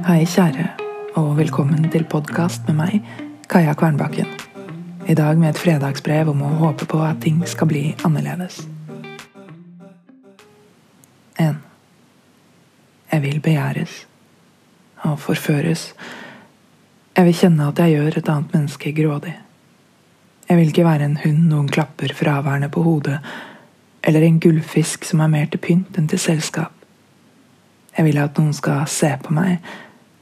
Hei, kjære, og velkommen til podkast med meg, Kaja Kvernbakken. I dag med et fredagsbrev om å håpe på at ting skal bli annerledes. 1. Jeg vil begjæres og forføres. Jeg vil kjenne at jeg gjør et annet menneske grådig. Jeg vil ikke være en hund noen klapper fraværende på hodet, eller en gullfisk som er mer til pynt enn til selskap. Jeg vil at noen skal se på meg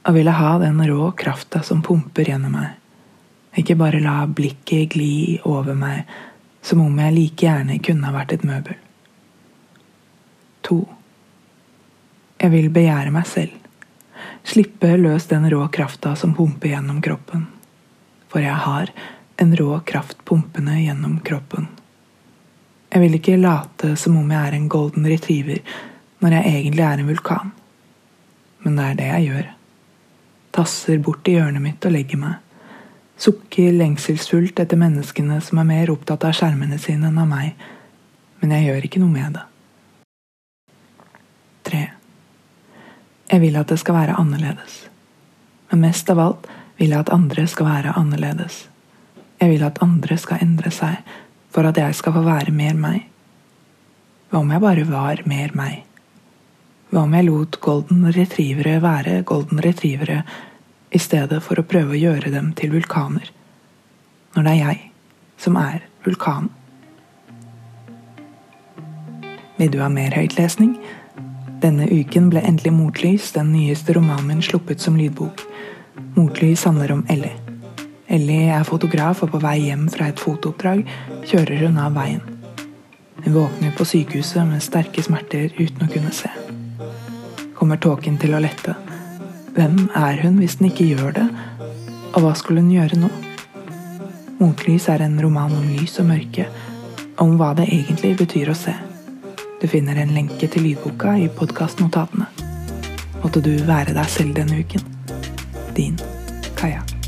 og ville ha den rå krafta som pumper gjennom meg. Ikke bare la blikket gli over meg som om jeg like gjerne kunne ha vært et møbel. To. Jeg vil begjære meg selv. Slippe løs den rå krafta som pumper gjennom kroppen. For jeg har en rå kraft pumpende gjennom kroppen. Jeg vil ikke late som om jeg er en golden retriever når jeg egentlig er en vulkan. Men det er det jeg gjør tasser bort i hjørnet mitt og legger meg. Sukker lengselsfullt etter menneskene som er mer opptatt av skjermene sine enn av meg, men jeg gjør ikke noe med det. 3. Jeg vil at det skal være annerledes. Men mest av alt vil jeg at andre skal være annerledes. Jeg vil at andre skal endre seg for at jeg skal få være mer meg. Hva om jeg bare var mer meg? Hva om jeg lot golden retrievere være golden retrievere i stedet for å prøve å gjøre dem til vulkaner? Når det er jeg som er vulkanen. Vil du ha mer høytlesning? Denne uken ble endelig Motlys, den nyeste romanen min, sluppet som lydbok. Motlys handler om Ellie. Ellie er fotograf, og på vei hjem fra et fotooppdrag kjører hun av veien. Hun våkner på sykehuset med sterke smerter uten å kunne se kommer tåken til å lette. Hvem er hun hvis den ikke gjør det, og hva skulle hun gjøre nå? Motlys er en roman om lys og mørke, om hva det egentlig betyr å se. Du finner en lenke til lydboka i podkastnotatene. Måtte du være deg selv denne uken. Din Kaja.